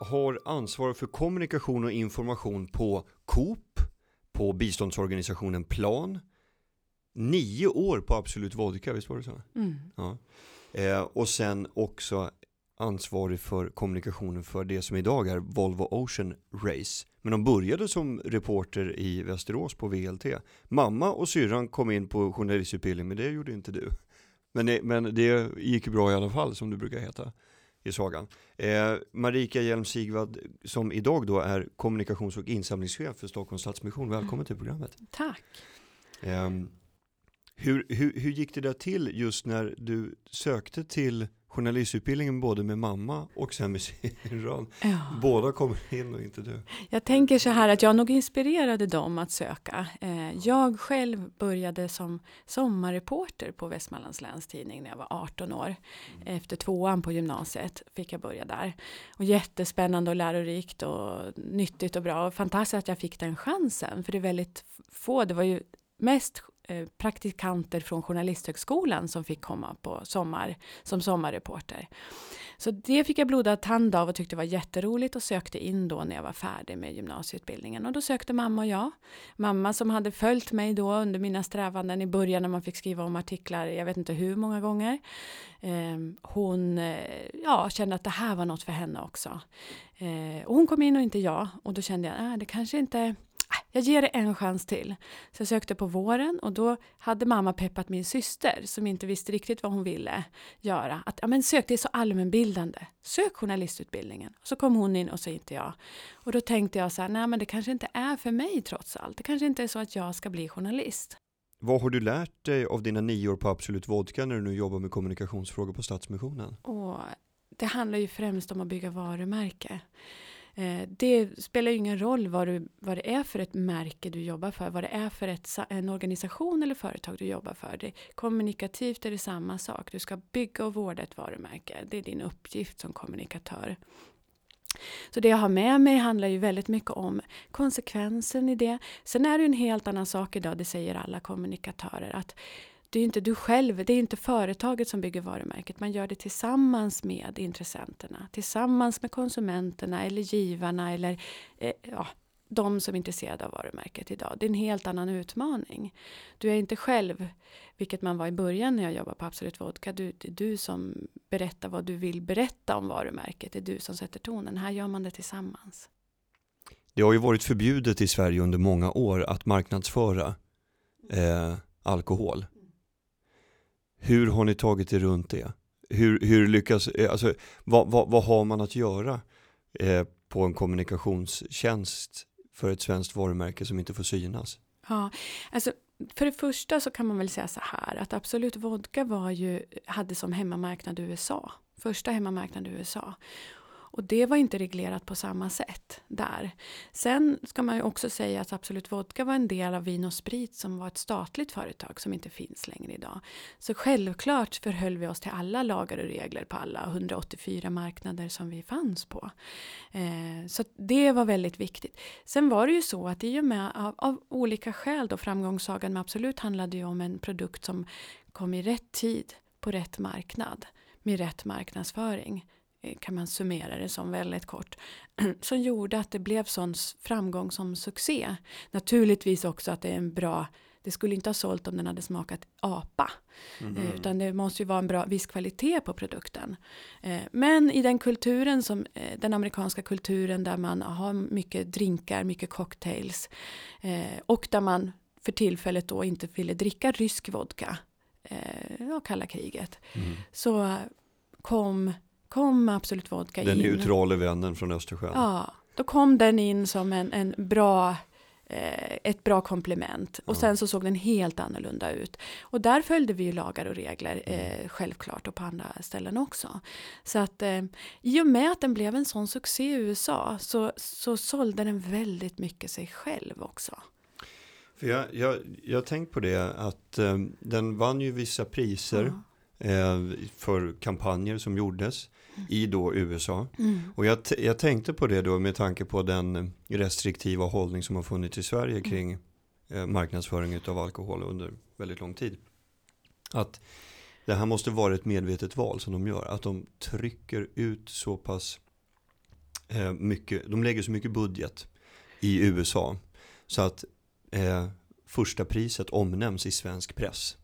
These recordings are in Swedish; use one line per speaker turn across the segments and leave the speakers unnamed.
har ansvar för kommunikation och information på Coop, på biståndsorganisationen Plan. Nio år på Absolut Vodka, visst var det så?
Mm.
Ja. Eh, och sen också ansvarig för kommunikationen för det som idag är Volvo Ocean Race. Men de började som reporter i Västerås på VLT. Mamma och syrran kom in på journalistutbildning, men det gjorde inte du. Men det, men det gick bra i alla fall, som du brukar heta i sagan. Eh, Marika Hjelm Sigvard, som idag då är kommunikations och insamlingschef för Stockholms Stadsmission. Välkommen till programmet.
Tack.
Eh, hur, hur, hur gick det där till just när du sökte till journalistutbildningen både med mamma och sen med syrran?
Ja.
Båda kommer in och inte du.
Jag tänker så här att jag nog inspirerade dem att söka. Eh, Jag själv började som sommarreporter på Västmanlands Läns Tidning när jag var 18 år. Efter tvåan på gymnasiet fick jag börja där. Och jättespännande och lärorikt och nyttigt och bra. Och fantastiskt att jag fick den chansen. För det är väldigt få, det var ju mest Eh, praktikanter från Journalisthögskolan som fick komma på sommar, som sommarreporter. Så det fick jag blodad tand av och tyckte var jätteroligt och sökte in då när jag var färdig med gymnasieutbildningen. Och då sökte mamma och jag. Mamma som hade följt mig då under mina strävanden i början när man fick skriva om artiklar, jag vet inte hur många gånger. Ehm, hon eh, ja, kände att det här var något för henne också. Eh, och hon kom in och inte jag. Och då kände jag, äh, det kanske inte jag ger det en chans till. Så jag sökte på våren och då hade mamma peppat min syster som inte visste riktigt vad hon ville göra. Att ja, men sök, det är så allmänbildande. Sök journalistutbildningen. Och så kom hon in och så inte jag. Och då tänkte jag så här, nej men det kanske inte är för mig trots allt. Det kanske inte är så att jag ska bli journalist.
Vad har du lärt dig av dina nio år på Absolut Vodka när du nu jobbar med kommunikationsfrågor på Stadsmissionen?
Och det handlar ju främst om att bygga varumärke. Eh, det spelar ju ingen roll vad, du, vad det är för ett märke du jobbar för, vad det är för ett, en organisation eller företag du jobbar för. Det, kommunikativt är det samma sak. Du ska bygga och vårda ett varumärke. Det är din uppgift som kommunikatör. Så det jag har med mig handlar ju väldigt mycket om konsekvensen i det. Sen är det ju en helt annan sak idag, det säger alla kommunikatörer, att det är inte du själv, det är inte företaget som bygger varumärket. Man gör det tillsammans med intressenterna, tillsammans med konsumenterna eller givarna eller eh, ja, de som är intresserade av varumärket idag. Det är en helt annan utmaning. Du är inte själv, vilket man var i början när jag jobbade på Absolut Vodka, du, det är du som berättar vad du vill berätta om varumärket. Det är du som sätter tonen. Här gör man det tillsammans.
Det har ju varit förbjudet i Sverige under många år att marknadsföra eh, alkohol. Hur har ni tagit er runt det? Hur, hur lyckas, eh, alltså, vad, vad, vad har man att göra eh, på en kommunikationstjänst för ett svenskt varumärke som inte får synas?
Ja, alltså för det första så kan man väl säga så här att Absolut Vodka var ju, hade som hemmamarknad USA. Första hemmamarknad USA. Och det var inte reglerat på samma sätt där. Sen ska man ju också säga att Absolut Vodka var en del av Vin och Sprit som var ett statligt företag som inte finns längre idag. Så självklart förhöll vi oss till alla lagar och regler på alla 184 marknader som vi fanns på. Eh, så att det var väldigt viktigt. Sen var det ju så att i och med av, av olika skäl då framgångssagan med Absolut handlade ju om en produkt som kom i rätt tid på rätt marknad med rätt marknadsföring kan man summera det som väldigt kort, som gjorde att det blev sån framgång som succé. Naturligtvis också att det är en bra, det skulle inte ha sålt om den hade smakat apa, eh, utan det måste ju vara en bra viss kvalitet på produkten. Eh, Men i den kulturen som, eh, den amerikanska kulturen där man har mycket drinkar, mycket cocktails eh, och där man för tillfället då inte ville dricka rysk vodka, eh, ja, kalla kriget,
Mm.
så kom, kom Absolut Vodka
Den
in.
neutrala vännen från Östersjön.
Ja, då kom den in som en, en bra, eh, ett bra komplement. Och
Ja.
sen så såg den helt annorlunda ut. Och där följde vi ju lagar och regler, eh, självklart, och på andra ställen också. Så att eh, i och med att den blev en sån succé i USA så, så sålde den väldigt mycket sig själv också.
För jag, jag, jag har tänkt på det att eh, den vann ju vissa priser eh, för kampanjer som gjordes i då USA.
Mm.
Och jag, jag tänkte på det då med tanke på den restriktiva hållning som har funnits i Sverige kring eh, marknadsföring av alkohol under väldigt lång tid. Att det här måste vara ett medvetet val som de gör. Att de trycker ut så pass eh, mycket, de lägger så mycket budget i USA så att eh, första priset omnämns i svensk press.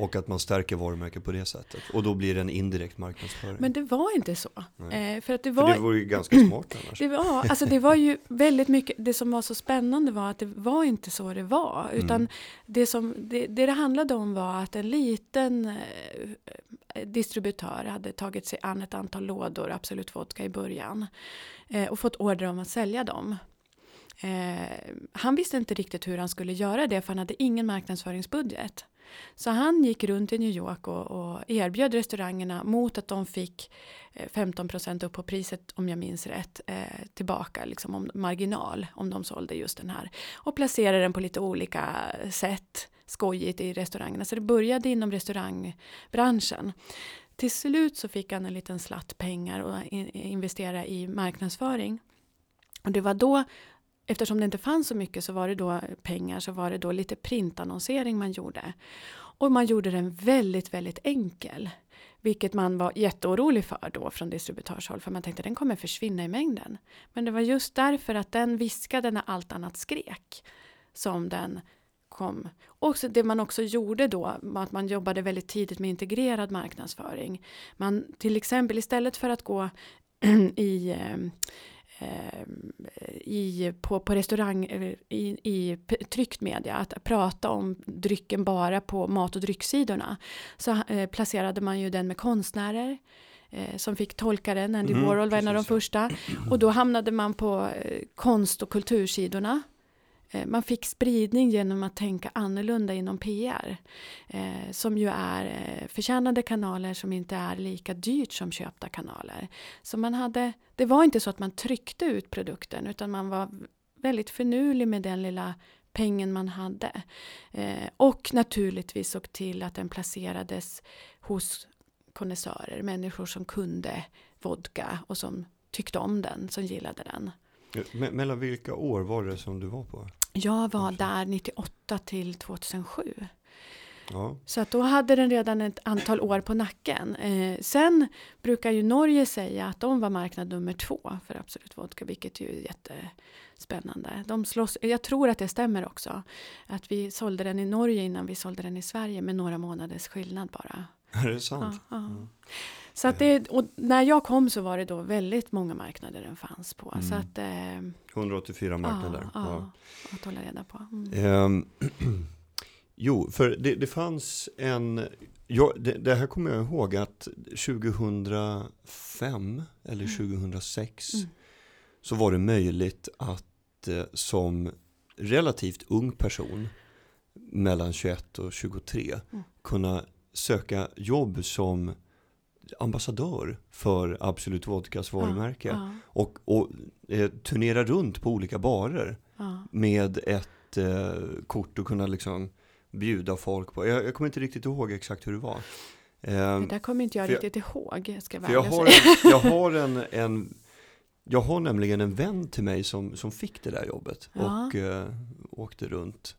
Och att man stärker varumärket på det sättet. Och då blir det en indirekt marknadsföring.
Men det var inte så.
Nej.
för att det var,
För det vore ju ganska smart annars.
Det var, alltså det var ju väldigt mycket, det som var så spännande var att det var inte så det var. Utan
Mm.
det, som, det, det det handlade om var att en liten eh, distributör hade tagit sig an ett antal lådor Absolut Vodka i början. Eh, och fått order om att sälja dem. Eh, han visste inte riktigt hur han skulle göra det för han hade ingen marknadsföringsbudget. Så han gick runt i New York och, och erbjöd restaurangerna mot att de fick eh, 15% upp på priset om jag minns rätt eh, tillbaka liksom om marginal om de sålde just den här. Och placerade den på lite olika sätt skojigt i restaurangerna. Så det började inom restaurangbranschen. Till slut så fick han en liten slatt pengar och in, investera i marknadsföring. Och det var då eftersom det inte fanns så mycket så var det då pengar så var det då lite printannonsering man gjorde. Och man gjorde den väldigt, väldigt enkel. Vilket man var jätteorolig för då från distributörshåll för man tänkte den kommer försvinna i mängden. Men det var just därför att den viskade när allt annat skrek som den kom. Och så det man också gjorde då var att man jobbade väldigt tidigt med integrerad marknadsföring. Man till exempel istället för att gå i eh, i, på, på restaurang, i, i tryckt media, att prata om drycken bara på mat och drycksidorna, så eh, placerade man ju den med konstnärer eh, som fick tolka den. Andy
Mhm,
Warhol var en av de första. Och då hamnade man på eh, konst och kultursidorna. Eh, man fick spridning genom att tänka annorlunda inom PR. Eh, som ju är eh, förtjänade kanaler som inte är lika dyrt som köpta kanaler. Så man hade, det var inte så att man tryckte ut produkten utan man var väldigt förnulig med den lilla pengen man hade. Eh, och naturligtvis såg till att den placerades hos konnässörer, människor som kunde vodka och som tyckte om den, som gillade den.
Eh, mellan vilka år var det som du var på?
Jag var
Okej.
där 98 till 2007.
Ja,
Så att då hade den redan ett antal år på nacken. Eh, sen brukar ju Norge säga att de var marknad nummer två för Absolut Vodka, vilket ju är jättespännande. De slåss, jag tror att det stämmer också. Att vi sålde den i Norge innan vi sålde den i Sverige med några månaders skillnad bara.
Är det sant?
Ja, ja.
Ja.
Så att det, och när jag kom så var det då väldigt många marknader den fanns på. Så
Mm.
att, eh,
184 marknader.
Ja,
Ja.
att hålla reda på. Mm.
Ehm, jo, för det, det fanns en, ja, det, det här kommer jag ihåg att 2005 eller 2006
Mm.
så var det möjligt att eh, som relativt ung person mellan 21 och 23
Mm.
kunna söka jobb som ambassadör för Absolut Vodkas varumärke
Ja,
och, och eh, turnera runt på olika barer
ja,
med ett eh, kort och kunna liksom bjuda folk på. Jag, jag kommer inte riktigt ihåg exakt hur det var.
Det
Eh,
där kommer inte jag
för jag-
riktigt ihåg. Ska jag
jag har, en, jag har en, en jag har nämligen en vän till mig som, som fick det där jobbet
Ja.
och eh, åkte runt.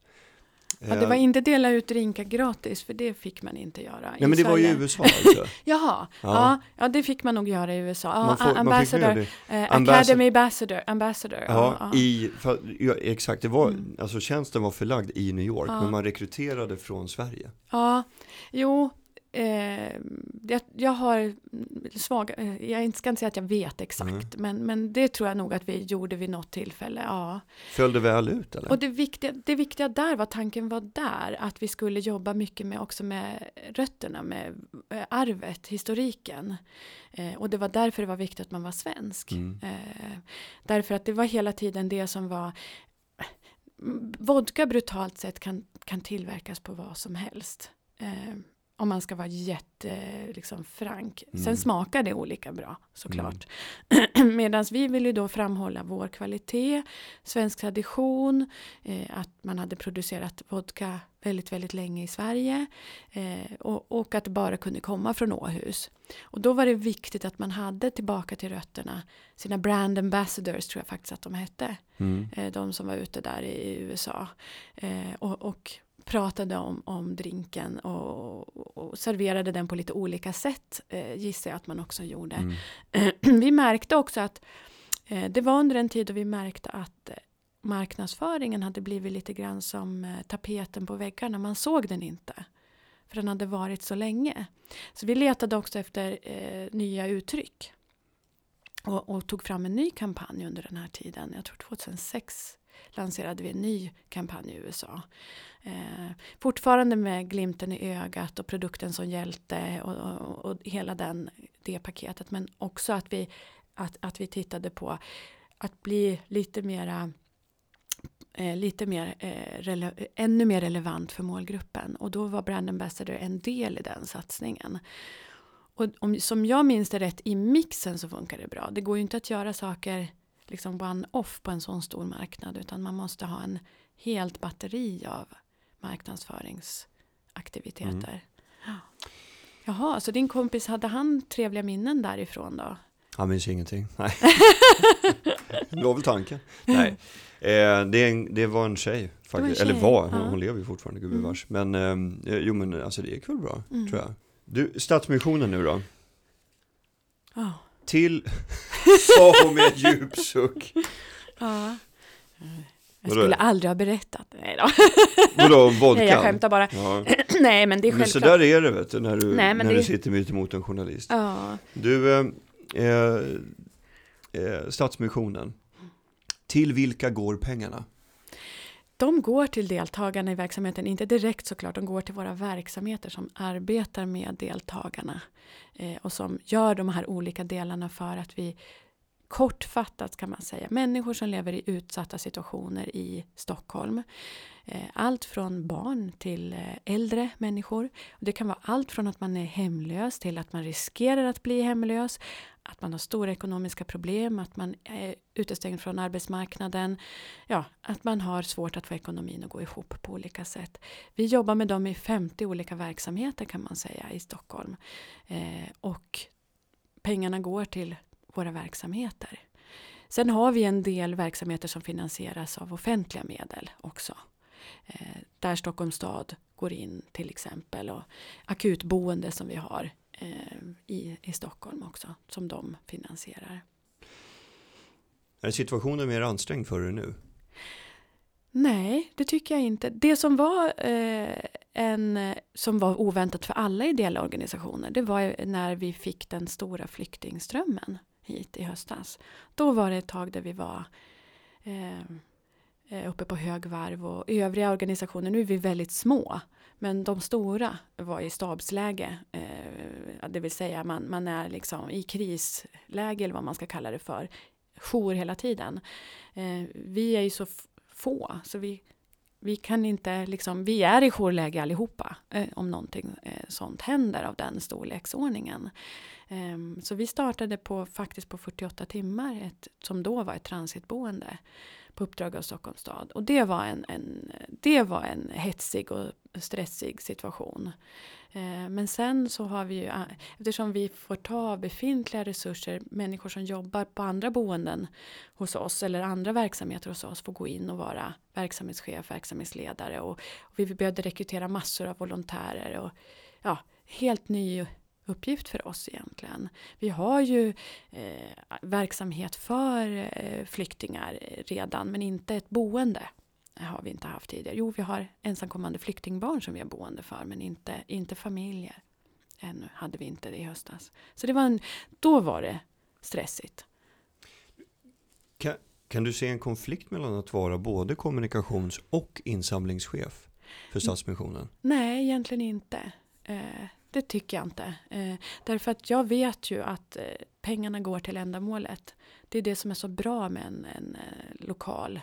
Ja, det var
Eh,
inte dela ut drinkar gratis, för det fick man inte göra.
Nej men det var ju i
Sverige.
USA alltså.
Jaha, ja. Ja, det fick man nog göra i USA. Ja,
Man, får, man
ambassador,
det.
eh,
Ambassador-
Academy Ambassador. ambassador
Ja,
ja.
I, för, ja, exakt. Det var,
Mm.
alltså tjänsten var förlagd i New York, men man rekryterade från Sverige.
ja, jo, eh, jag, jag har svag, eh, jag ska inte säga att jag vet exakt,
Mm.
men, men det tror jag nog att vi gjorde vid något tillfälle. Ja.
Föll det väl ut eller?
Och det viktiga, det viktiga där var, tanken var där, att vi skulle jobba mycket med också med rötterna, med eh, arvet, historiken. Eh, och det var därför det var viktigt att man var svensk.
Mm.
Eh, därför att det var hela tiden det som var Vodka brutalt sett kan, kan tillverkas på vad som helst. Eh, om man ska vara jätte liksom, frank.
Mm.
Sen smakar det olika bra såklart. Medan vi vill ju då framhålla vår kvalitet, svensk tradition, eh, att man hade producerat vodka väldigt, väldigt länge i Sverige eh, och, och att det bara kunde komma från Åhus. Och då var det viktigt att man hade tillbaka till rötterna sina brand ambassadors tror jag faktiskt att de hette.
Mm.
Eh, de som var ute där i USA. Eh, och, och pratade om, om drinken och, och serverade den på lite olika sätt eh, gissar jag att man också gjorde.
Mm.
Vi märkte också att Eh, det var under en tid då vi märkte att eh, marknadsföringen hade blivit lite grann som eh, tapeten på väggarna. Man såg den inte. För den hade varit så länge. Så vi letade också efter eh, nya uttryck. Och, och, tog fram en ny kampanj under den här tiden. Jag tror 2006 lanserade vi en ny kampanj i USA. Eh, fortfarande med glimten i ögat och produkten som hjälte och, och, och, hela den, det paketet. Men också att vi, att, att vi tittade på att bli lite mera eh, lite mer, eh, ännu mer relevant för målgruppen. Och då var Brand Ambassador en del i den satsningen. Och om, som jag minns det rätt, i mixen så funkar det bra. Det går ju inte att göra saker liksom one-off på en sån stor marknad, utan man måste ha en helt batteri av marknadsföringsaktiviteter. Mm. Jaha, så din kompis, hade han trevliga minnen därifrån då?
Han minns ingenting. Nej. det var väl tanken. Nej. Eh, det, en, det, var en tjej. Faktiskt. Var en tjej. Eller var, hon, ja. hon lever ju fortfarande gubevars. Mm. Men eh, jo men alltså det gick väl bra, mm. tror jag. Du, Stadsmissionen nu då?
Oh.
Till, sa hon med djup suck.
Ja. Jag skulle aldrig ha berättat. Nej då.
Vadå, vodka?
Nej, jag skämtar bara. Ja. Nej, men det är självklart.
Men så där är det, vet du, när du, Nej, när det... du sitter mitt emot en journalist.
Ja.
Du, eh, eh, eh, Stadsmissionen. Till vilka går pengarna?
De går till deltagarna i verksamheten, inte direkt såklart, de går till våra verksamheter som arbetar med deltagarna eh, och som gör de här olika delarna för att vi kortfattat kan man säga, människor som lever i utsatta situationer i Stockholm. Eh, allt från barn till eh, äldre människor. Det kan vara allt från att man är hemlös till att man riskerar att bli hemlös, att man har stora ekonomiska problem, att man är utestängd från arbetsmarknaden, ja, att man har svårt att få ekonomin att gå ihop på olika sätt. Vi jobbar med dem i 50 olika verksamheter kan man säga i Stockholm. Eh, och pengarna går till våra verksamheter. Sen har vi en del verksamheter som finansieras av offentliga medel också. Eh, där Stockholms stad går in till exempel och akutboende som vi har i, i Stockholm också som de finansierar.
Är situationen mer ansträngd för er nu?
Nej, det tycker jag inte. Det som var, eh, en, som var oväntat för alla ideella organisationer det var när vi fick den stora flyktingströmmen hit i höstas. Då var det ett tag där vi var eh, eh, Eh, uppe på högvarv och övriga organisationer, nu är vi väldigt små, men de stora var i stabsläge, eh, det vill säga man, man är liksom i krisläge eller vad man ska kalla det för, jour hela tiden. Eh, vi är ju så få så vi, vi kan inte liksom, vi är i jourläge allihopa eh, om någonting eh, sånt händer av den storleksordningen. Eh, så vi startade på, faktiskt på 48 timmar, ett, som då var ett transitboende på uppdrag av Stockholms stad. Och det var en, en, det var en hetsig och stressig situation. Eh, men sen så har vi ju, eh, eftersom vi får ta befintliga resurser, människor som jobbar på andra boenden hos oss eller andra verksamheter hos oss får gå in och vara verksamhetschef, verksamhetsledare och, och vi behövde rekrytera massor av volontärer och ja, helt ny uppgift för oss egentligen. Vi har ju eh, verksamhet för eh, flyktingar redan men inte ett boende. Det har vi inte haft tidigare. Jo, vi har ensamkommande flyktingbarn som vi har boende för men inte, inte familjer. Ännu hade vi inte det i höstas. Så det var en, då var det stressigt.
Kan, kan du se en konflikt mellan att vara både kommunikations och insamlingschef för Stadsmissionen?
Nej, egentligen inte. Det tycker jag inte. Eh, därför att jag vet ju att eh, pengarna går till ändamålet. Det är det som är så bra med en, en eh, lokal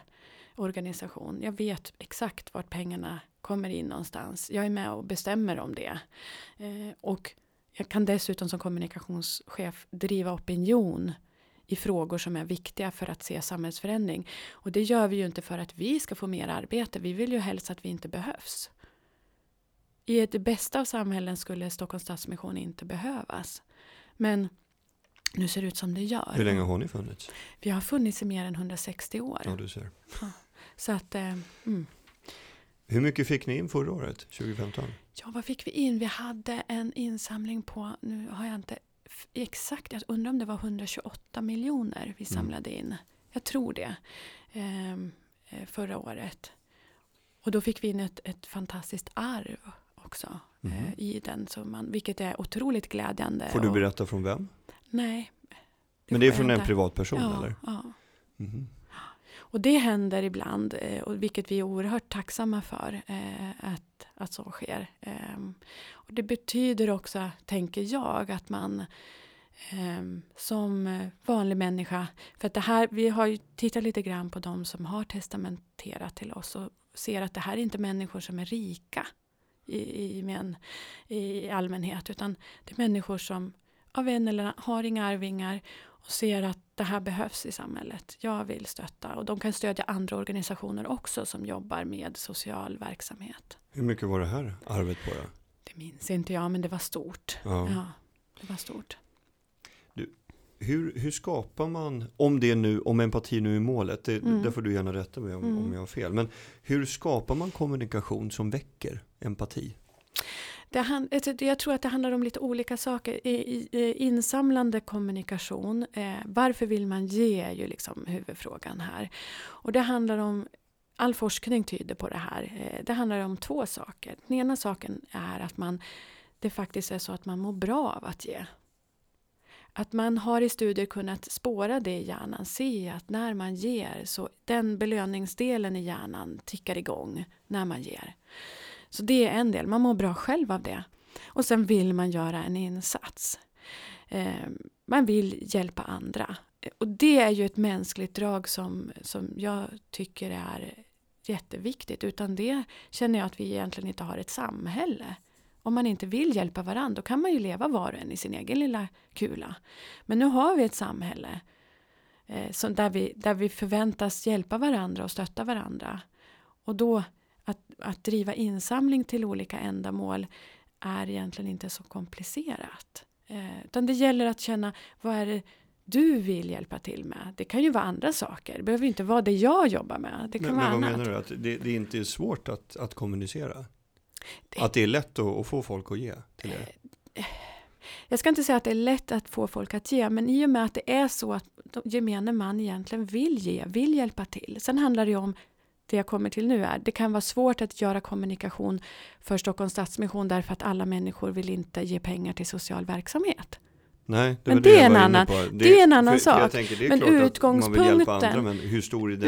organisation. Jag vet exakt vart pengarna kommer in någonstans. Jag är med och bestämmer om det. Eh, och jag kan dessutom som kommunikationschef driva opinion i frågor som är viktiga för att se samhällsförändring. Och det gör vi ju inte för att vi ska få mer arbete. Vi vill ju helst att vi inte behövs. I det bästa av samhällen skulle Stockholms Stadsmission inte behövas. Men nu ser det ut som det gör.
Hur länge har ni funnits?
Vi har funnits i mer än 160 år.
Ja, du ser.
Ja, så att, eh, mm.
Hur mycket fick ni in förra året, 2015?
Ja, vad fick vi in? Vi hade en insamling på, nu har jag inte exakt, jag undrar om det var 128 miljoner vi
Mm.
samlade in. Jag tror det. ehm, eh, förra året. Och då fick vi in ett, ett fantastiskt arv också
Mhm.
eh, i den summan. Vilket är otroligt glädjande.
Får du
och-
berätta från vem?
Nej.
Men det är från en privatperson
ja,
eller?
Ja.
Mhm.
Och det händer ibland, eh, och vilket vi är oerhört tacksamma för eh, att, att så sker. Ehm, Och det betyder också, tänker jag, att man ehm, som vanlig människa, för att det här, vi har ju tittat lite grann på de som har testamenterat till oss och ser att det här är inte människor som är rika i, i, men, i allmänhet, utan det är människor som av en eller annan har inga arvingar och ser att det här behövs i samhället. Jag vill stötta och de kan stödja andra organisationer också som jobbar med social verksamhet.
Hur mycket var det här arvet på?
Det minns inte jag men det var stort.
Ja.
Ja, det var stort.
Hur, hur skapar man, om det nu, om empati nu är målet, det,
Mm.
där får du gärna rätta mig om,
Mm.
om jag har fel, men hur skapar man kommunikation som väcker empati?
Det han, det- jag tror att det handlar om lite olika saker. Insamlande kommunikation, eh, varför vill man ge är ju liksom huvudfrågan här. Och det handlar om, all forskning tyder på det här, eh, det handlar om två saker. Den ena saken är att man, det faktiskt är så att man mår bra av att ge. Att man har i studier kunnat spåra det i hjärnan, se att när man ger så den belöningsdelen i hjärnan tickar igång när man ger. Så det är en del, man mår bra själv av det. Och sen vill man göra en insats. Eh, man vill hjälpa andra. Och det är ju ett mänskligt drag som, som jag tycker är jätteviktigt. Utan det känner jag att vi egentligen inte har ett samhälle. Om man inte vill hjälpa varandra då kan man ju leva var och en i sin egen lilla kula. Men nu har vi ett samhälle eh, som där, vi, där vi förväntas hjälpa varandra och stötta varandra. Och då att, att driva insamling till olika ändamål är egentligen inte så komplicerat. Eh, utan det gäller att känna vad är det du vill hjälpa till med. Det kan ju vara andra saker. Det behöver inte vara det jag jobbar med. Det kan
Men,
vara
men vad
annat.
menar du? Att det, det inte är svårt att, att kommunicera?
Det-
Att det är lätt att, att få folk att ge till er?
Jag ska inte säga att det är lätt att få folk att ge, men i och med att det är så att de- gemene man egentligen vill ge, vill hjälpa till. Sen handlar det om det jag kommer till nu är, det kan vara svårt att göra kommunikation för Stockholms Stadsmission därför att alla människor vill inte ge pengar till social verksamhet.
Nej, det
Men det
jag
är en annan-
på.
det är en annan
för,
sak.
tänker, det
Men
hjälpa andra,
utgångspunkten-
men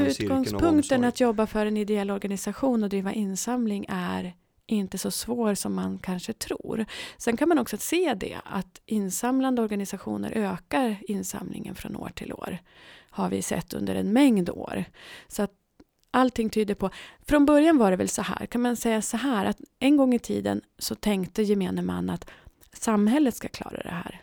Utgångspunkten att jobba för en ideell organisation och driva insamling är inte så svår som man kanske tror. Sen kan man också se det att insamlande organisationer ökar insamlingen från år till år. Har vi sett under en mängd år. Så att allting tyder på, från början var det väl så här, kan man säga så här att en gång i tiden så tänkte gemene man att samhället ska klara det här.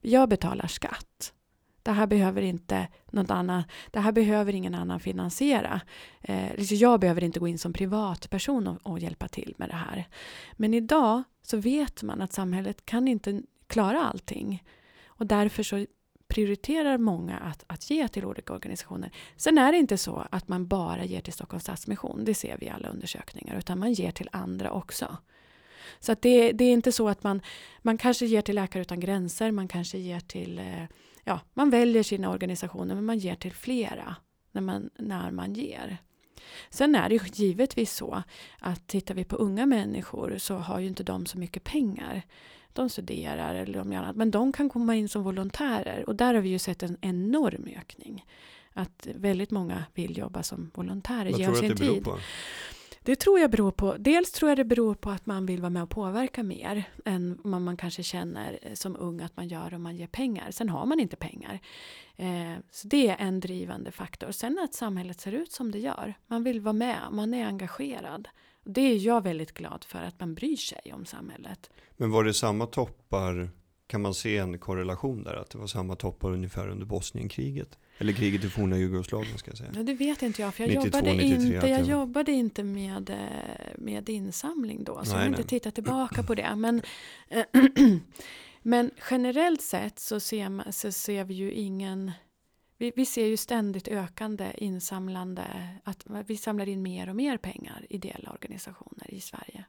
Jag betalar skatt. Det här behöver inte något annat, det här behöver ingen annan finansiera. Eh, jag behöver inte gå in som privatperson och, och hjälpa till med det här. Men idag så vet man att samhället kan inte klara allting. Och därför så prioriterar många att, att ge till olika organisationer. Sen är det inte så att man bara ger till Stockholms Stadsmission, det ser vi i alla undersökningar, utan man ger till andra också. Så att det, det är inte så att man, man kanske ger till Läkare Utan Gränser, man kanske ger till, eh, ja, man väljer sina organisationer men man ger till flera när man, när man ger. Sen är det ju givetvis så att tittar vi på unga människor så har ju inte de så mycket pengar. De studerar eller de gör annat, men de kan komma in som volontärer och där har vi ju sett en enorm ökning. Att väldigt många vill jobba som volontärer,
Vad tror du att det beror
tid. Det tror jag beror på, dels tror jag det beror på att man vill vara med och påverka mer än vad man kanske känner eh, som ung att man gör om man ger pengar. Sen har man inte pengar. Eh, så det är en drivande faktor. Sen att samhället ser ut som det gör. Man vill vara med, man är engagerad. Det är jag väldigt glad för att man bryr sig om samhället.
Men var det samma toppar, kan man se en korrelation där? Att det var samma toppar ungefär under Bosnienkriget? Eller kriget i forna Jugoslavien ska jag säga.
Ja, det vet inte jag, för jag
92,
jobbade
93
inte, jag jobbade inte med, eh, med insamling då, så jag
Nej,
har inte tittat tillbaka på det. Men, men generellt sett så ser, man, så ser vi ju ingen... Vi, vi ser ju ständigt ökande insamlande, att vi samlar in mer och mer pengar, ideella organisationer i Sverige.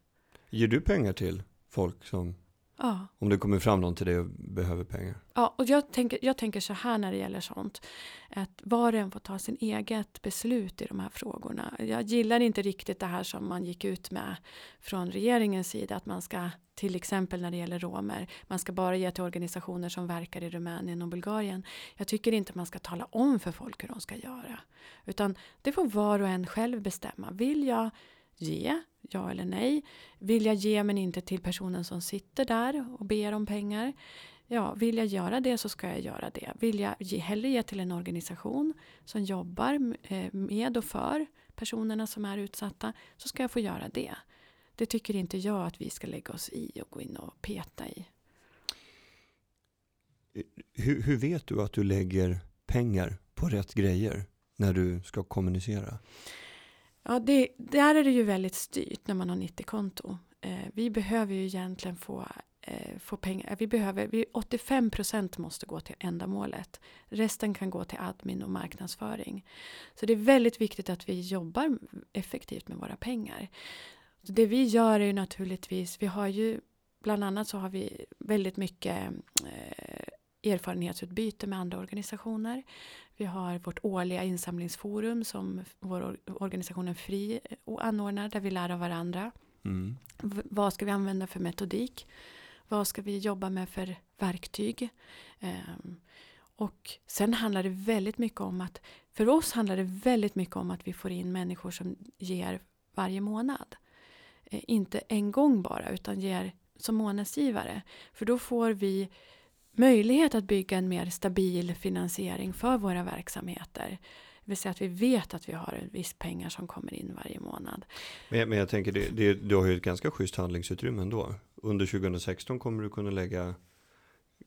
Ger du pengar till folk som...
Ja.
Om det kommer fram någon till dig och behöver pengar.
Ja, och jag tänker, jag tänker så här när det gäller sånt. Att var och en får ta sin eget beslut i de här frågorna. Jag gillar inte riktigt det här som man gick ut med från regeringens sida. Att man ska, till exempel när det gäller romer, man ska bara ge till organisationer som verkar i Rumänien och Bulgarien. Jag tycker inte man ska tala om för folk hur de ska göra. Utan det får var och en själv bestämma. Vill jag ge, ja eller nej? Vill jag ge men inte till personen som sitter där och ber om pengar? Ja, vill jag göra det så ska jag göra det. Vill jag ge, hellre ge till en organisation som jobbar eh, med och för personerna som är utsatta så ska jag få göra det. Det tycker inte jag att vi ska lägga oss i och gå in och peta i.
Eh, hur, hur vet du att du lägger pengar på rätt grejer när du ska kommunicera?
Ja, det, där är det ju väldigt styrt när man har 90-konto. Eh, vi behöver ju egentligen få, eh, få pengar. Eh, vi behöver, vi, 85 procent måste gå till ändamålet. Resten kan gå till admin och marknadsföring. Så det är väldigt viktigt att vi jobbar effektivt med våra pengar. Det vi gör är ju naturligtvis, vi har ju bland annat så har vi väldigt mycket eh, erfarenhetsutbyte med andra organisationer. Vi har vårt årliga insamlingsforum som vår organisationen Fri anordnar där vi lär av varandra. Mm. Vad ska vi använda för metodik? Vad ska vi jobba med för verktyg? Um, och sen handlar det väldigt mycket om att för oss handlar det väldigt mycket om att vi får in människor som ger varje månad. Eh, inte en gång bara utan ger som månadsgivare. För då får vi möjlighet att bygga en mer stabil finansiering för våra verksamheter. Det vill säga att vi vet att vi har en viss pengar som kommer in varje månad.
Men, men jag tänker, det, det, du har ju ett ganska schysst handlingsutrymme ändå. Under 2016 kommer du kunna lägga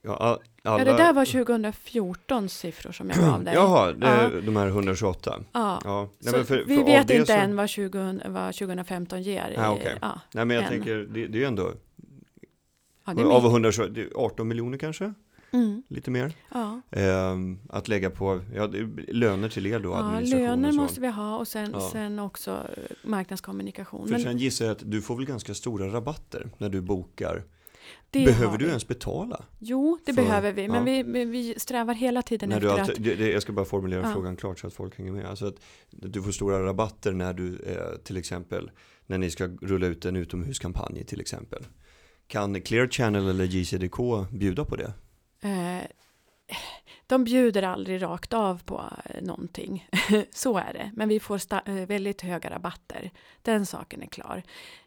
Ja, alla... ja, det där var 2014 siffror som jag gav dig.
Jaha, det, ja. de här 128.
Ja, ja. Nej, för, för, vi vet inte så... än vad, 20, vad 2015 ger.
Ah, okay. ja, Nej, men jag än. tänker, det, det är ju ändå Ja, av 120, 18 miljoner kanske? Mm. Lite mer.
Ja.
Ehm, att lägga på ja, löner till er då,
ja, löner måste vi ha och sen, ja. sen också eh, marknadskommunikation.
För Men, sen gissar jag att du får väl ganska stora rabatter när du bokar. behöver du ens betala?
Jo, det för, behöver vi. Men vi, vi, strävar hela tiden när efter
alltid, att... Det, jag ska bara formulera frågan klart så att folk hänger med. Alltså att du får stora rabatter när du eh, till exempel när ni ska rulla ut en utomhuskampanj till exempel. Kan Clear Channel eller JCDK bjuda på det?
Eh, de bjuder aldrig rakt av på eh, någonting. Så är det. Men vi får eh, väldigt höga rabatter. Den saken är klar.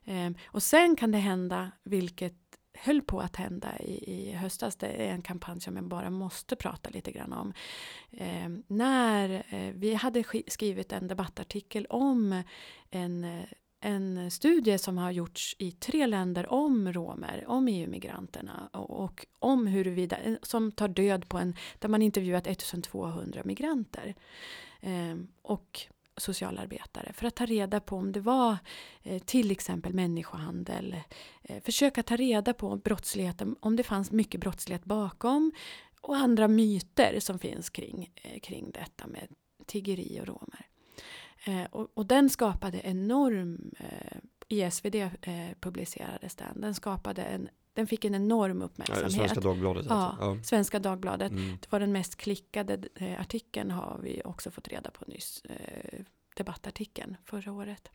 Eh, och sen kan det hända, vilket höll på att hända i, i höstas. Det är en kampanj som jag bara måste prata lite grann om. Eh, när eh, vi hade skrivit en debattartikel om en eh, en studie som har gjorts i tre länder om romer, om EU-migranterna och, och om huruvida, eh, som tar död på en, där man intervjuat 1200 migranter eh, och socialarbetare för att ta reda på om det var eh, till exempel människohandel. Eh, försöka ta reda på brottsligheten, om det fanns mycket brottslighet bakom och andra myter som finns kring, eh, kring detta med tiggeri och romer. Eh, och, och, den skapade enorm, eh, i SvD eh, publicerades den, den skapade en den fick en enorm uppmärksamhet. Ja,
Svenska Dagbladet.
Alltså. Ja, Svenska Dagbladet. Mm. Det var den mest klickade eh, artikeln har vi också fått reda på nyss. Eh, debattartikeln förra året.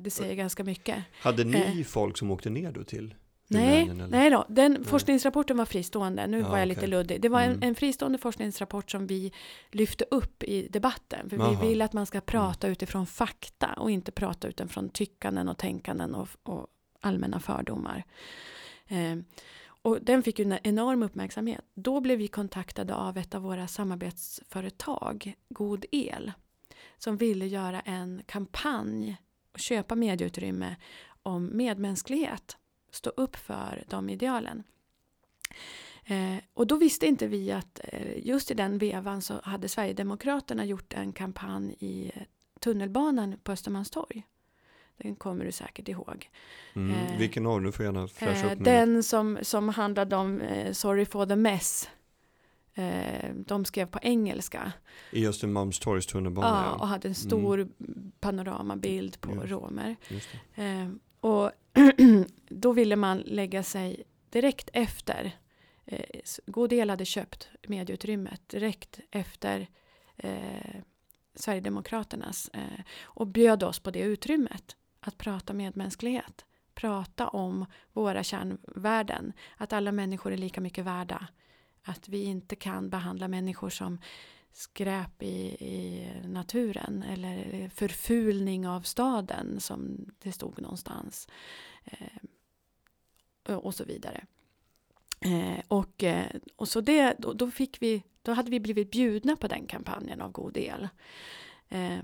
Det säger ganska mycket.
Hade ni folk som åkte ner då till
Nej, nej då. Den nej. forskningsrapporten var fristående. Nu ja, var jag lite luddig. Det var mm. en, en, fristående forskningsrapport som vi lyfte upp i debatten. För Aha. vi vill att man ska prata mm. utifrån fakta och inte prata utifrån tyckanden och tänkanden och, och allmänna fördomar. Eh, och den fick ju en enorm uppmärksamhet. Då blev vi kontaktade av ett av våra samarbetsföretag, God El, som ville göra en kampanj och köpa medieutrymme om medmänsklighet stå upp för de idealen. Eh, och då visste inte vi att eh, just i den vevan så hade Sverigedemokraterna gjort en kampanj i tunnelbanan på Östermalmstorg. Den kommer du säkert ihåg.
Mm, eh, vilken av Du får gärna flasha upp
Den som, som handlade om eh, Sorry for the mess. Eh, de skrev på engelska.
I Östermalmstorgs tunnelbana? Ja,
och hade en stor mm. panoramabild på just, romer. Just och då ville man lägga sig direkt efter eh, God del hade köpt medieutrymmet direkt efter eh, Sverigedemokraternas eh, och bjöd oss på det utrymmet att prata medmänsklighet. Prata om våra kärnvärden. Att alla människor är lika mycket värda. Att vi inte kan behandla människor som skräp i, i naturen eller förfulning av staden som det stod någonstans. Eh, och så vidare. Eh, och, eh, och så det, då, då, fick vi, då hade vi blivit bjudna på den kampanjen av god el. Eh,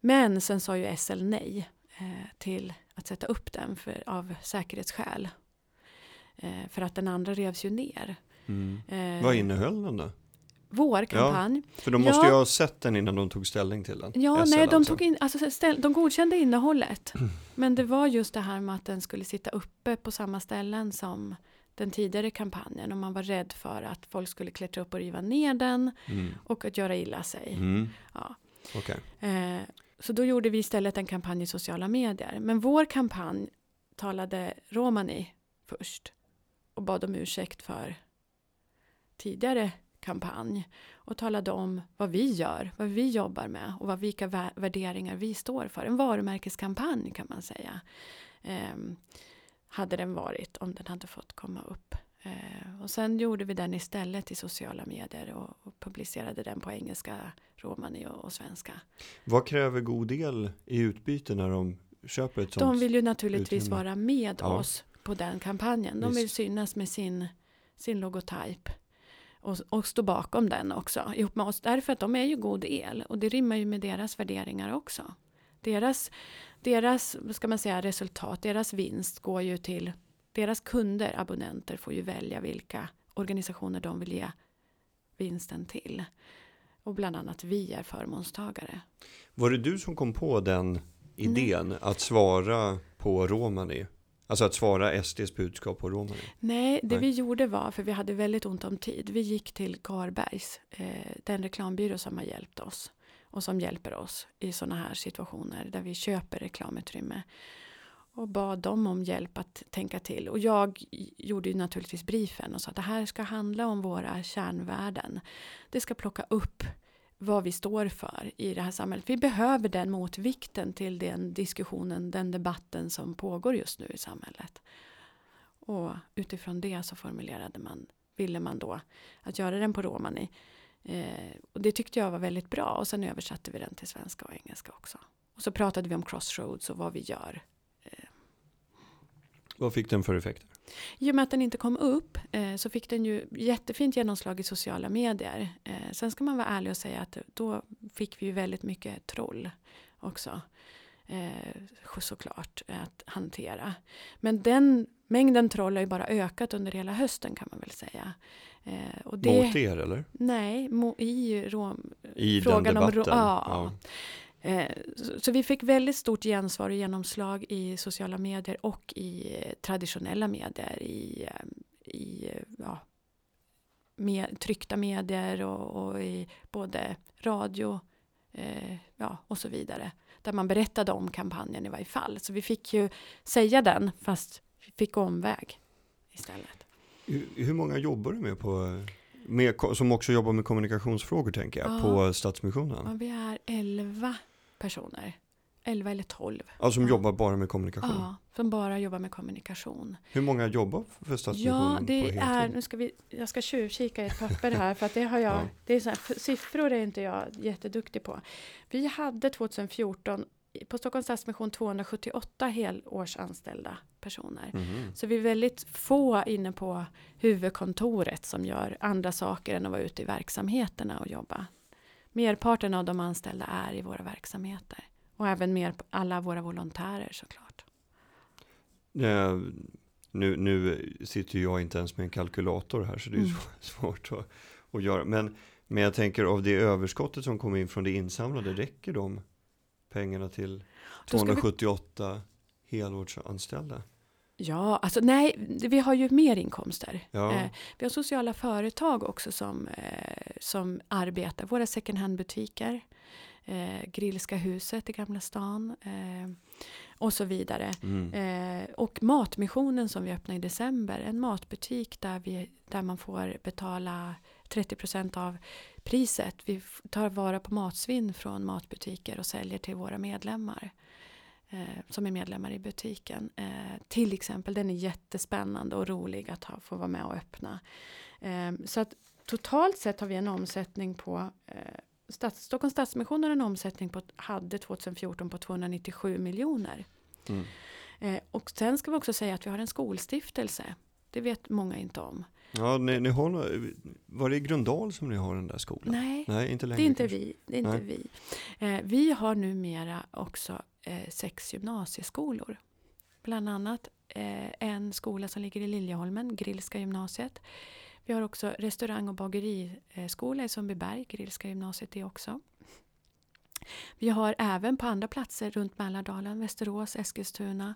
men sen sa ju SL nej eh, till att sätta upp den för, av säkerhetsskäl. Eh, för att den andra revs ju ner.
Mm. Vad innehöll den då?
Vår kampanj.
Ja, för de måste ja. ju ha sett den innan de tog ställning till den.
Ja, SL nej, de, alltså. tog in, alltså, ställ, de godkände innehållet. Mm. Men det var just det här med att den skulle sitta uppe på samma ställen som den tidigare kampanjen och man var rädd för att folk skulle klättra upp och riva ner den mm. och att göra illa sig.
Mm.
Ja.
Okay.
Eh, så då gjorde vi istället en kampanj i sociala medier. Men vår kampanj talade romani först och bad om ursäkt för tidigare kampanj och talade om vad vi gör, vad vi jobbar med och vad, vilka värderingar vi står för. En varumärkeskampanj kan man säga. Eh, hade den varit om den hade fått komma upp. Eh, och sen gjorde vi den istället i sociala medier och, och publicerade den på engelska, romani och, och, svenska.
Vad kräver god del i utbyte när de köper ett sånt
De vill ju naturligtvis utrymme. vara med ja. oss på den kampanjen. De vill synas med sin, sin logotyp och, och stå bakom den också ihop med oss. Därför att de är ju god el och det rimmar ju med deras värderingar också. Deras deras ska man säga, resultat, deras vinst går ju till deras kunder, abonnenter får ju välja vilka organisationer de vill ge vinsten till. Och bland annat vi är förmånstagare.
Var det du som kom på den idén Nej. att svara på romani? Alltså att svara SDs budskap på romani?
Nej, det Nej. vi gjorde var, för vi hade väldigt ont om tid, vi gick till Garbergs, eh, den reklambyrå som har hjälpt oss och som hjälper oss i sådana här situationer där vi köper reklamutrymme och bad dem om hjälp att tänka till. Och jag gjorde ju naturligtvis briefen och sa att det här ska handla om våra kärnvärden. Det ska plocka upp vad vi står för i det här samhället. Vi behöver den motvikten till den diskussionen, den debatten som pågår just nu i samhället. Och utifrån det så formulerade man, ville man då att göra den på romani. Eh, och det tyckte jag var väldigt bra och sen översatte vi den till svenska och engelska också. Och så pratade vi om crossroads och vad vi gör. Eh.
Vad fick den för effekter?
I och med att den inte kom upp eh, så fick den ju jättefint genomslag i sociala medier. Eh, sen ska man vara ärlig och säga att då fick vi ju väldigt mycket troll också. Eh, såklart att hantera. Men den mängden troll har ju bara ökat under hela hösten kan man väl säga.
Eh, och det, Mot er eller?
Nej, mo, i, rom,
I frågan? Om, ja.
ja. Eh, så, vi fick väldigt stort gensvar och genomslag i sociala medier och i eh, traditionella medier. I, eh, i ja, med, tryckta medier och, och, i både radio eh, ja, och så vidare. Där man berättade om kampanjen i varje fall. Så vi fick ju säga den fast vi fick omväg istället.
Hur många jobbar du med på med, som också jobbar med kommunikationsfrågor tänker jag, ja. på Stadsmissionen?
Ja, vi är elva personer. Elva eller tolv.
Ja, som jobbar bara med kommunikation?
Ja, som bara jobbar med kommunikation.
Hur många jobbar för Stadsmissionen?
Ja, det är, nu ska vi, jag ska tjuvkika i ett papper här, för att det har jag, ja. det är så här, siffror är inte jag jätteduktig på. Vi hade 2014 på Stockholms Stadsmission 278 helårsanställda personer. Mm. Så vi är väldigt få inne på huvudkontoret som gör andra saker än att vara ute i verksamheterna och jobba. Merparten av de anställda är i våra verksamheter. Och även mer alla våra volontärer såklart.
Ja, nu, nu sitter jag inte ens med en kalkylator här så det är mm. svårt att, att göra. Men, men jag tänker av det överskottet som kommer in från det insamlade, räcker de pengarna till 278 vi... helårsanställda?
Ja, alltså nej, vi har ju mer inkomster. Ja. Eh, vi har sociala företag också som, eh, som arbetar, våra second hand-butiker. eh, Grillska huset i Gamla stan eh, och så vidare.
Mm.
Eh, och Matmissionen som vi öppnade i december, en matbutik där, vi, där man får betala 30 procent av priset. Vi tar vara på matsvinn från matbutiker och säljer till våra medlemmar som är medlemmar i butiken. Eh, till exempel, den är jättespännande och rolig att ha, få vara med och öppna. Eh, så att totalt sett har vi en omsättning på eh, Stats, Stockholms Stadsmission har en omsättning på, hade 2014 på 297 miljoner.
Mm.
Eh, och sen ska vi också säga att vi har en skolstiftelse. Det vet många inte om.
Ja, ni, ni har, var det i Grundal som ni har den där skolan?
Nej,
Nej inte längre.
det är inte
kanske.
vi. Det är inte
Nej.
vi. Eh, vi har numera också eh, sex gymnasieskolor. Bland annat eh, en skola som ligger i Liljeholmen, Grillska gymnasiet. Vi har också restaurang och bageriskola i Sundbyberg, Grillska gymnasiet det också. Vi har även på andra platser runt Mälardalen, Västerås, Eskilstuna,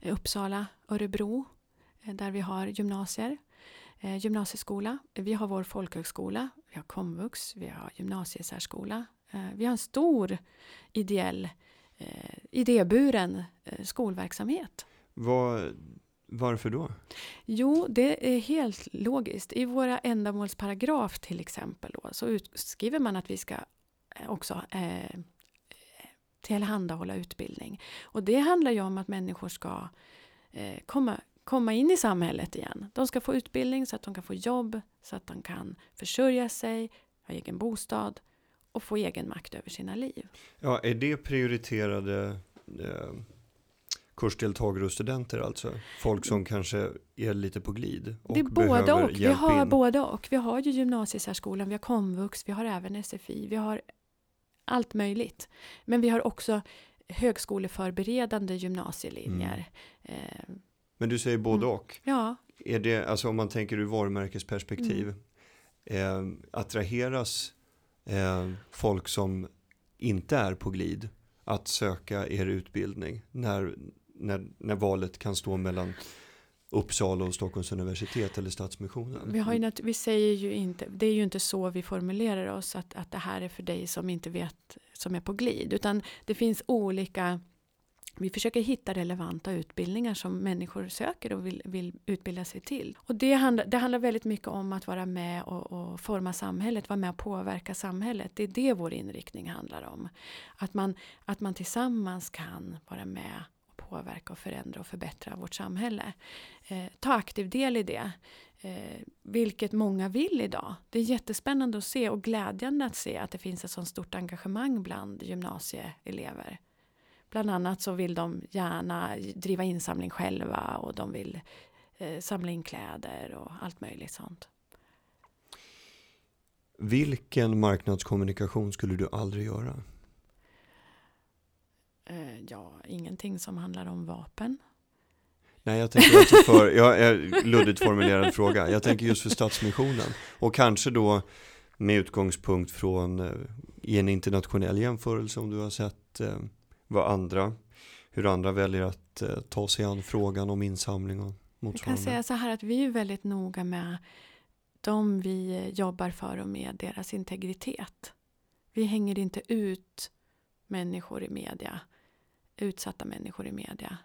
eh, Uppsala, Örebro, eh, där vi har gymnasier, eh, gymnasieskola. Vi har vår folkhögskola, vi har komvux, vi har gymnasiesärskola. Eh, vi har en stor ideell, eh, idéburen eh, skolverksamhet.
Vad, varför då?
Jo, det är helt logiskt. I våra ändamålsparagraf till exempel då, så skriver man att vi ska eh, också eh, tillhandahålla utbildning. Och det handlar ju om att människor ska eh, komma, komma in i samhället igen. De ska få utbildning så att de kan få jobb, så att de kan försörja sig, ha egen bostad och få egen makt över sina liv.
Ja, är det prioriterade eh, kursdeltagare och studenter alltså? Folk som kanske är lite på glid och
det är både och. Vi har
in?
både och. Vi har ju gymnasiesärskolan, vi har komvux, vi har även SFI, vi har allt möjligt. Men vi har också högskoleförberedande gymnasielinjer. Eh,
Men du säger både
Mm.
och.
ja,
Är det, alltså om man tänker ur varumärkesperspektiv,
Mm.
eh, attraheras eh, folk som inte är på glid att söka er utbildning när, när, när valet kan stå mellan Uppsala och Stockholms universitet eller Stadsmissionen?
vi, har ju vi säger ju inte, det är ju inte så vi formulerar oss att, att det här är för dig som inte vet, som är på glid. Utan det finns olika, vi försöker hitta relevanta utbildningar som människor söker och vill, vill utbilda sig till. Och det handlar, det handlar väldigt mycket om att vara med och, och forma samhället, vara med och påverka samhället. Det är det vår inriktning handlar om. Att man, att man tillsammans kan vara med och påverka och förändra och förbättra vårt samhälle. Eh, ta aktiv del i det. Eh, vilket många vill idag. Det är jättespännande att se och glädjande att se att det finns ett så stort engagemang bland gymnasieelever. Bland annat så vill de gärna driva insamling själva och de vill eh, samla in kläder och allt möjligt sånt.
Vilken marknadskommunikation skulle du aldrig göra?
Eh, ja, ingenting som handlar om vapen.
Nej, jag tänker alltså för, jag är luddigt formulerad fråga. Jag tänker just för Stadsmissionen. Och kanske då med utgångspunkt från eh, i en internationell jämförelse om du har sett eh, vad andra, hur andra väljer att eh, ta sig an frågan om insamling och
Jag kan
motsvarande.
säga så här att vi är väldigt noga med de vi jobbar för och med deras integritet. Vi hänger inte ut människor i media, utsatta människor i media.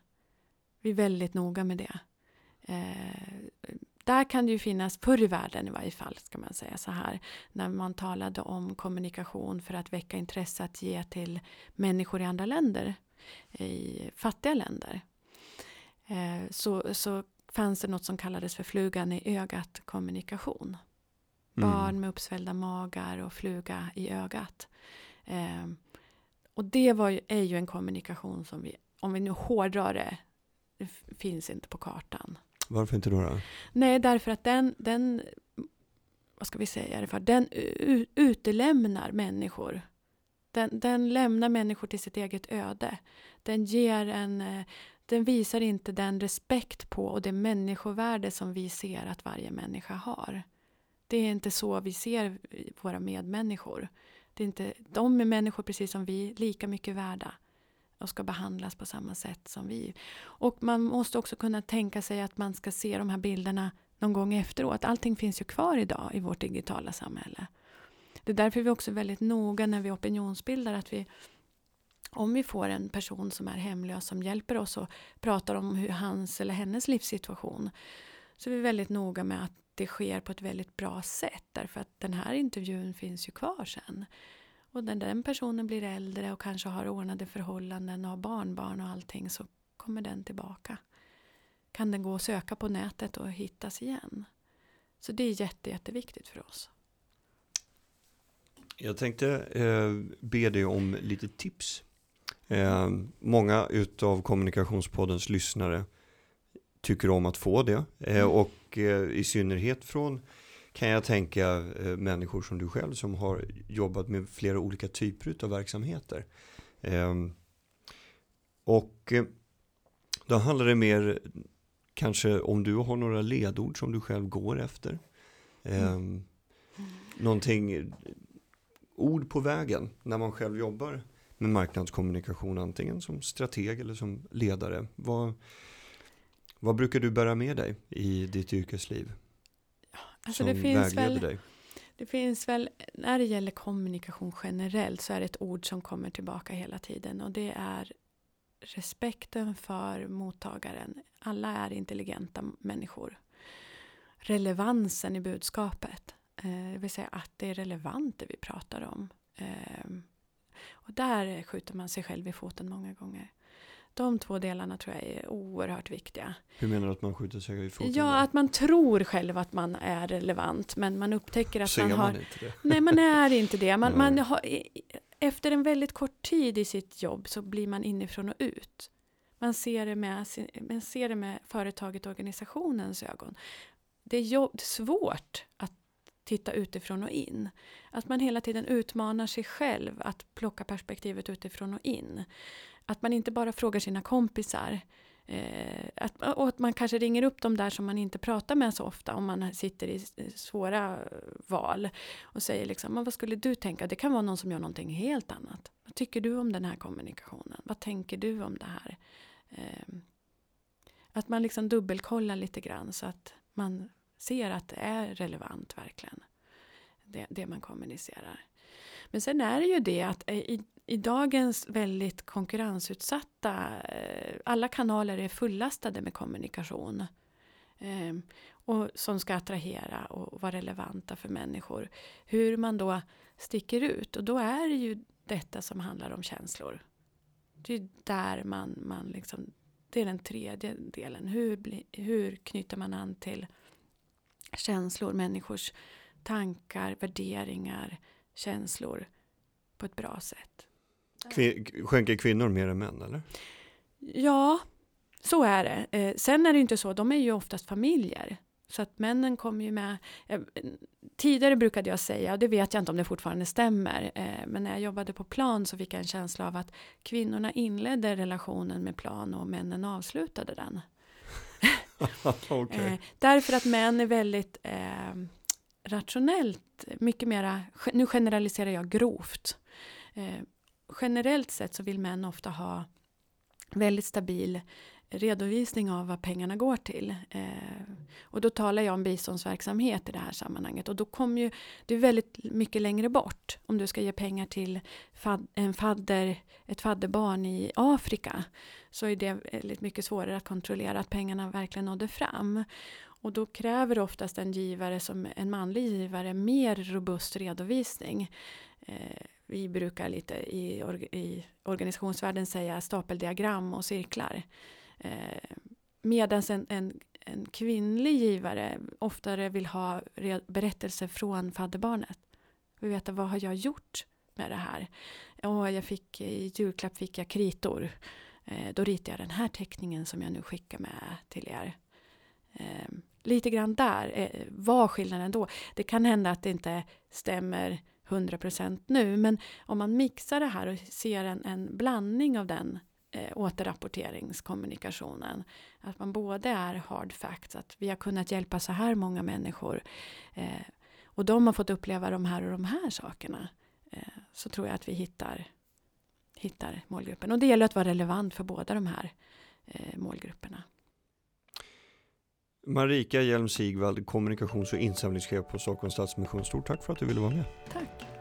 Vi är väldigt noga med det. Eh, där kan det ju finnas, förr i världen i varje fall, ska man säga så här, när man talade om kommunikation för att väcka intresse att ge till människor i andra länder, i fattiga länder, eh, så, så fanns det något som kallades för flugan i ögat kommunikation.
Mm.
Barn med uppsvällda magar och fluga i ögat. Eh, och det var ju, är ju en kommunikation som vi, om vi nu hårdrar det, finns inte på kartan.
Varför inte då? då?
Nej, därför att den, den vad ska vi säga det för, den utelämnar människor. Den, den lämnar människor till sitt eget öde. Den ger en, eh, den visar inte den respekt på och det människovärde som vi ser att varje människa har. Det är inte så vi ser våra medmänniskor. Det är inte, de är människor precis som vi, lika mycket värda och ska behandlas på samma sätt som vi. Och man måste också kunna tänka sig att man ska se de här bilderna någon gång efteråt. Allting finns ju kvar idag i vårt digitala samhälle. Det är därför vi också är väldigt noga när vi opinionsbildar att vi om vi får en person som är hemlös som hjälper oss och pratar om hur hans eller hennes livssituation så är vi väldigt noga med att det sker på ett väldigt bra sätt därför att den här intervjun finns ju kvar sen. Och när den personen blir äldre och kanske har ordnade förhållanden och har barnbarn och allting så kommer den tillbaka. Kan den gå och söka på nätet och hittas igen. Så det är jätte, jätteviktigt för oss.
Jag tänkte eh, be dig om lite tips. Eh, många utav kommunikationspoddens lyssnare tycker om att få det. Eh, mm. och eh, i synnerhet från kan jag tänka eh, människor som du själv som har jobbat med flera olika typer av verksamheter. Ehm, och eh, då handlar det mer kanske om du har några ledord som du själv går efter. Mm. Ehm, någonting, ord på vägen när man själv jobbar med marknadskommunikation antingen som strateg eller som ledare. Vad, vad brukar du bära med dig i ditt yrkesliv?
Alltså som det finns väl, dig? Det finns väl, när det gäller kommunikation generellt så är det ett ord som kommer tillbaka hela tiden och det är respekten för mottagaren. Alla är intelligenta människor. Relevansen i budskapet, eh, det vill säga att det är relevant det vi pratar om. Eh, och där skjuter man sig själv i foten många gånger. De två delarna tror jag är oerhört viktiga.
Hur menar du att man skjuter sig i foten?
Ja, att man tror själv att man är relevant, men man upptäcker att
Ser
man har...
man inte det?
Nej, man är inte det. Man, man har, efter en väldigt kort tid i sitt jobb så blir man inifrån och ut. Man ser det med, man ser det med företaget och organisationens ögon. Det är jobb, svårt att titta utifrån och in. Att man hela tiden utmanar sig själv att plocka perspektivet utifrån och in. Att man inte bara frågar sina kompisar. Eh, att, och att man kanske ringer upp de där som man inte pratar med så ofta om man sitter i eh, svåra val. Och säger liksom, vad skulle du tänka? Det kan vara någon som gör någonting helt annat. Vad tycker du om den här kommunikationen? Vad tänker du om det här? Eh, att man liksom dubbelkollar lite grann så att man ser att det är relevant verkligen. Det, det man kommunicerar. Men sen är det ju det att i, i dagens väldigt konkurrensutsatta, eh, alla kanaler är fullastade med kommunikation. Ehm, och som ska attrahera och vara relevanta för människor. Hur man då sticker ut och då är det ju detta som handlar om känslor. Det är där man, man liksom, det är den tredje delen. Hur, bli, hur knyter man an till känslor, människors tankar, värderingar, känslor på ett bra sätt.
Kvin skänker kvinnor mer än män eller?
Ja, så är det. Eh, sen är det inte så, de är ju oftast familjer. Så att männen kommer ju med. Eh, tidigare brukade jag säga, och det vet jag inte om det fortfarande stämmer, eh, men när jag jobbade på plan så fick jag en känsla av att kvinnorna inledde relationen med plan och männen avslutade den.
okay.
Eh, därför att män är väldigt eh, rationellt, mycket mera, nu generaliserar jag grovt. Eh, generellt sett så vill män ofta ha väldigt stabil redovisning av vad pengarna går till. Eh, och då talar jag om biståndsverksamhet i det här sammanhanget. Och då kommer ju, det är väldigt mycket längre bort. Om du ska ge pengar till fad, en fadder, ett fadderbarn i Afrika så är det väldigt mycket svårare att kontrollera att pengarna verkligen nådde fram. Och då kräver oftast en givare som en manlig givare mer robust redovisning. Eh, vi brukar lite i, or i organisationsvärlden säga stapeldiagram och cirklar. Eh, Medan en, en, en kvinnlig givare oftare vill ha berättelser från fadderbarnet. Vi vet vad har jag gjort med det här? Och jag fick, I julklapp fick jag kritor. Eh, då ritar jag den här teckningen som jag nu skickar med till er. Eh, lite grann där eh, var skillnaden då. Det kan hända att det inte stämmer 100% nu men om man mixar det här och ser en, en blandning av den eh, återrapporteringskommunikationen. Att man både är hard facts, att vi har kunnat hjälpa så här många människor eh, och de har fått uppleva de här och de här sakerna. Eh, så tror jag att vi hittar, hittar målgruppen. Och det gäller att vara relevant för båda de här eh, målgrupperna.
Marika Hjelm Sigvald, kommunikations och insamlingschef på Stockholms Stadsmission. Stort tack för att du ville vara med.
Tack.